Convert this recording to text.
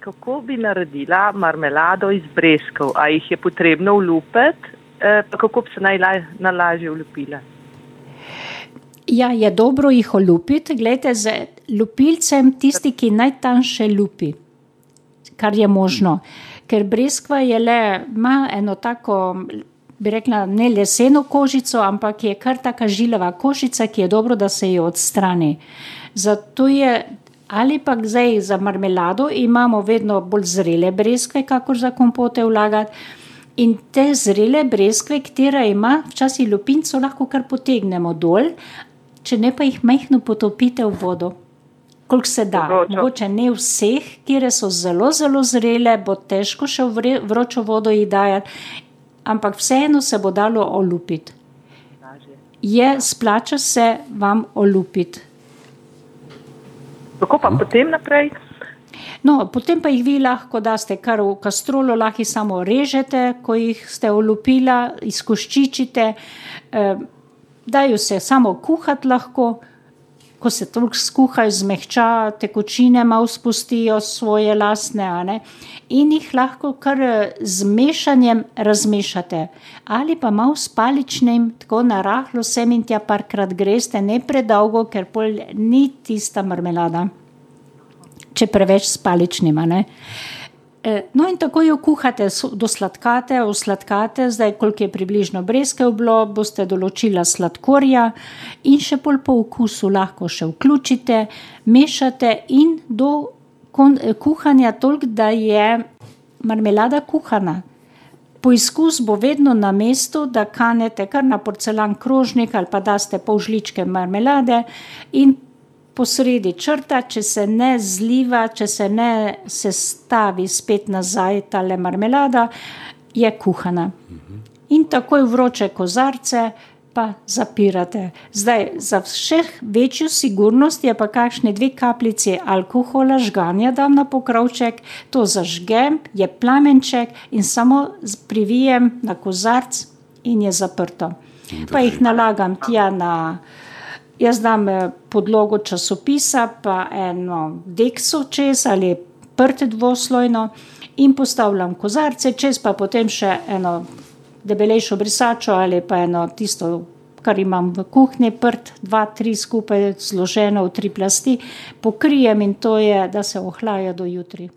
Kako bi naredila marmelado iz breskov? A jih je potrebno ulupiti, eh, kako bi se najlažje ulupila? Ja, je dobro jih olupiti. Glejte, z lupilcem tisti, ki najtanjše lupi, kar je možno. Ker breskva je le, ima eno tako, bi rekla, ne leseno kožico, ampak je kar taka žilava kožica, ki je dobro, da se jo odstrani. Zato je, ali pa zdaj za marmelado imamo vedno bolj zrele breskve, kakor za kompote vlagati. In te zrele breskve, katera ima, včasih lupinco lahko kar potegnemo dol, če ne pa jih majhno potopite v vodo. Koliko se da, mogoče ne vseh, kjer so zelo, zelo zrele, bo težko še v vročo vodo jih dajati, ampak vseeno se bo dalo olupiti. Je, splača se vam olupiti. Kako pa potem naprej? No, potem pa jih vi lahko daste kar v kastrolo, lahko jih samo režete, ko jih ste olupila, izkoščičite. Eh, dajo se samo kuhati lahko, ko se toliko skuhajo, zmehča, tekočine malo spustijo svoje lastne, in jih lahko kar z mešanjem razmešate. Ali pa malo s paličnim, tako na rahlo sem in tja parkrat greste, ne predolgo, ker pol ni tista marmelada, če preveč s paličnim, a ne. No, in tako jo kuhate do sladkate, osladkate, zdaj, koliko je približno breskev bilo, boste določila sladkorja in še pol po okusu lahko še vključite, mešate in do kuhanja toliko, da je marmelada kuhana. Poizkus bo vedno na mestu, da kanete kar na porcelan krožnik ali pa daste pol žličke marmelade in po sredi črta, če se ne zliva, če se ne sestavi spet nazaj tale marmelada, je kuhana. In takoj vroče kozarce pa zapirate. Zdaj, za še večjo sigurnost je pa kakšne dve kapljici alkohola, žganja dam na pokrovček, to zažgem, je plamenček in samo privijem na kozarec in je zaprto. Pa jih nalagam tja na Jaz dam eh, podlogo časopisa, pa eno dekso čez ali prte dvoslojno in postavljam kozarce, čez pa potem še eno debelejšo brisačo ali pa eno tisto, kar imam v kuhinji, prt, dva, tri skupaj zloženo v tri plasti, pokrijem in to je, da se ohlaja do jutri.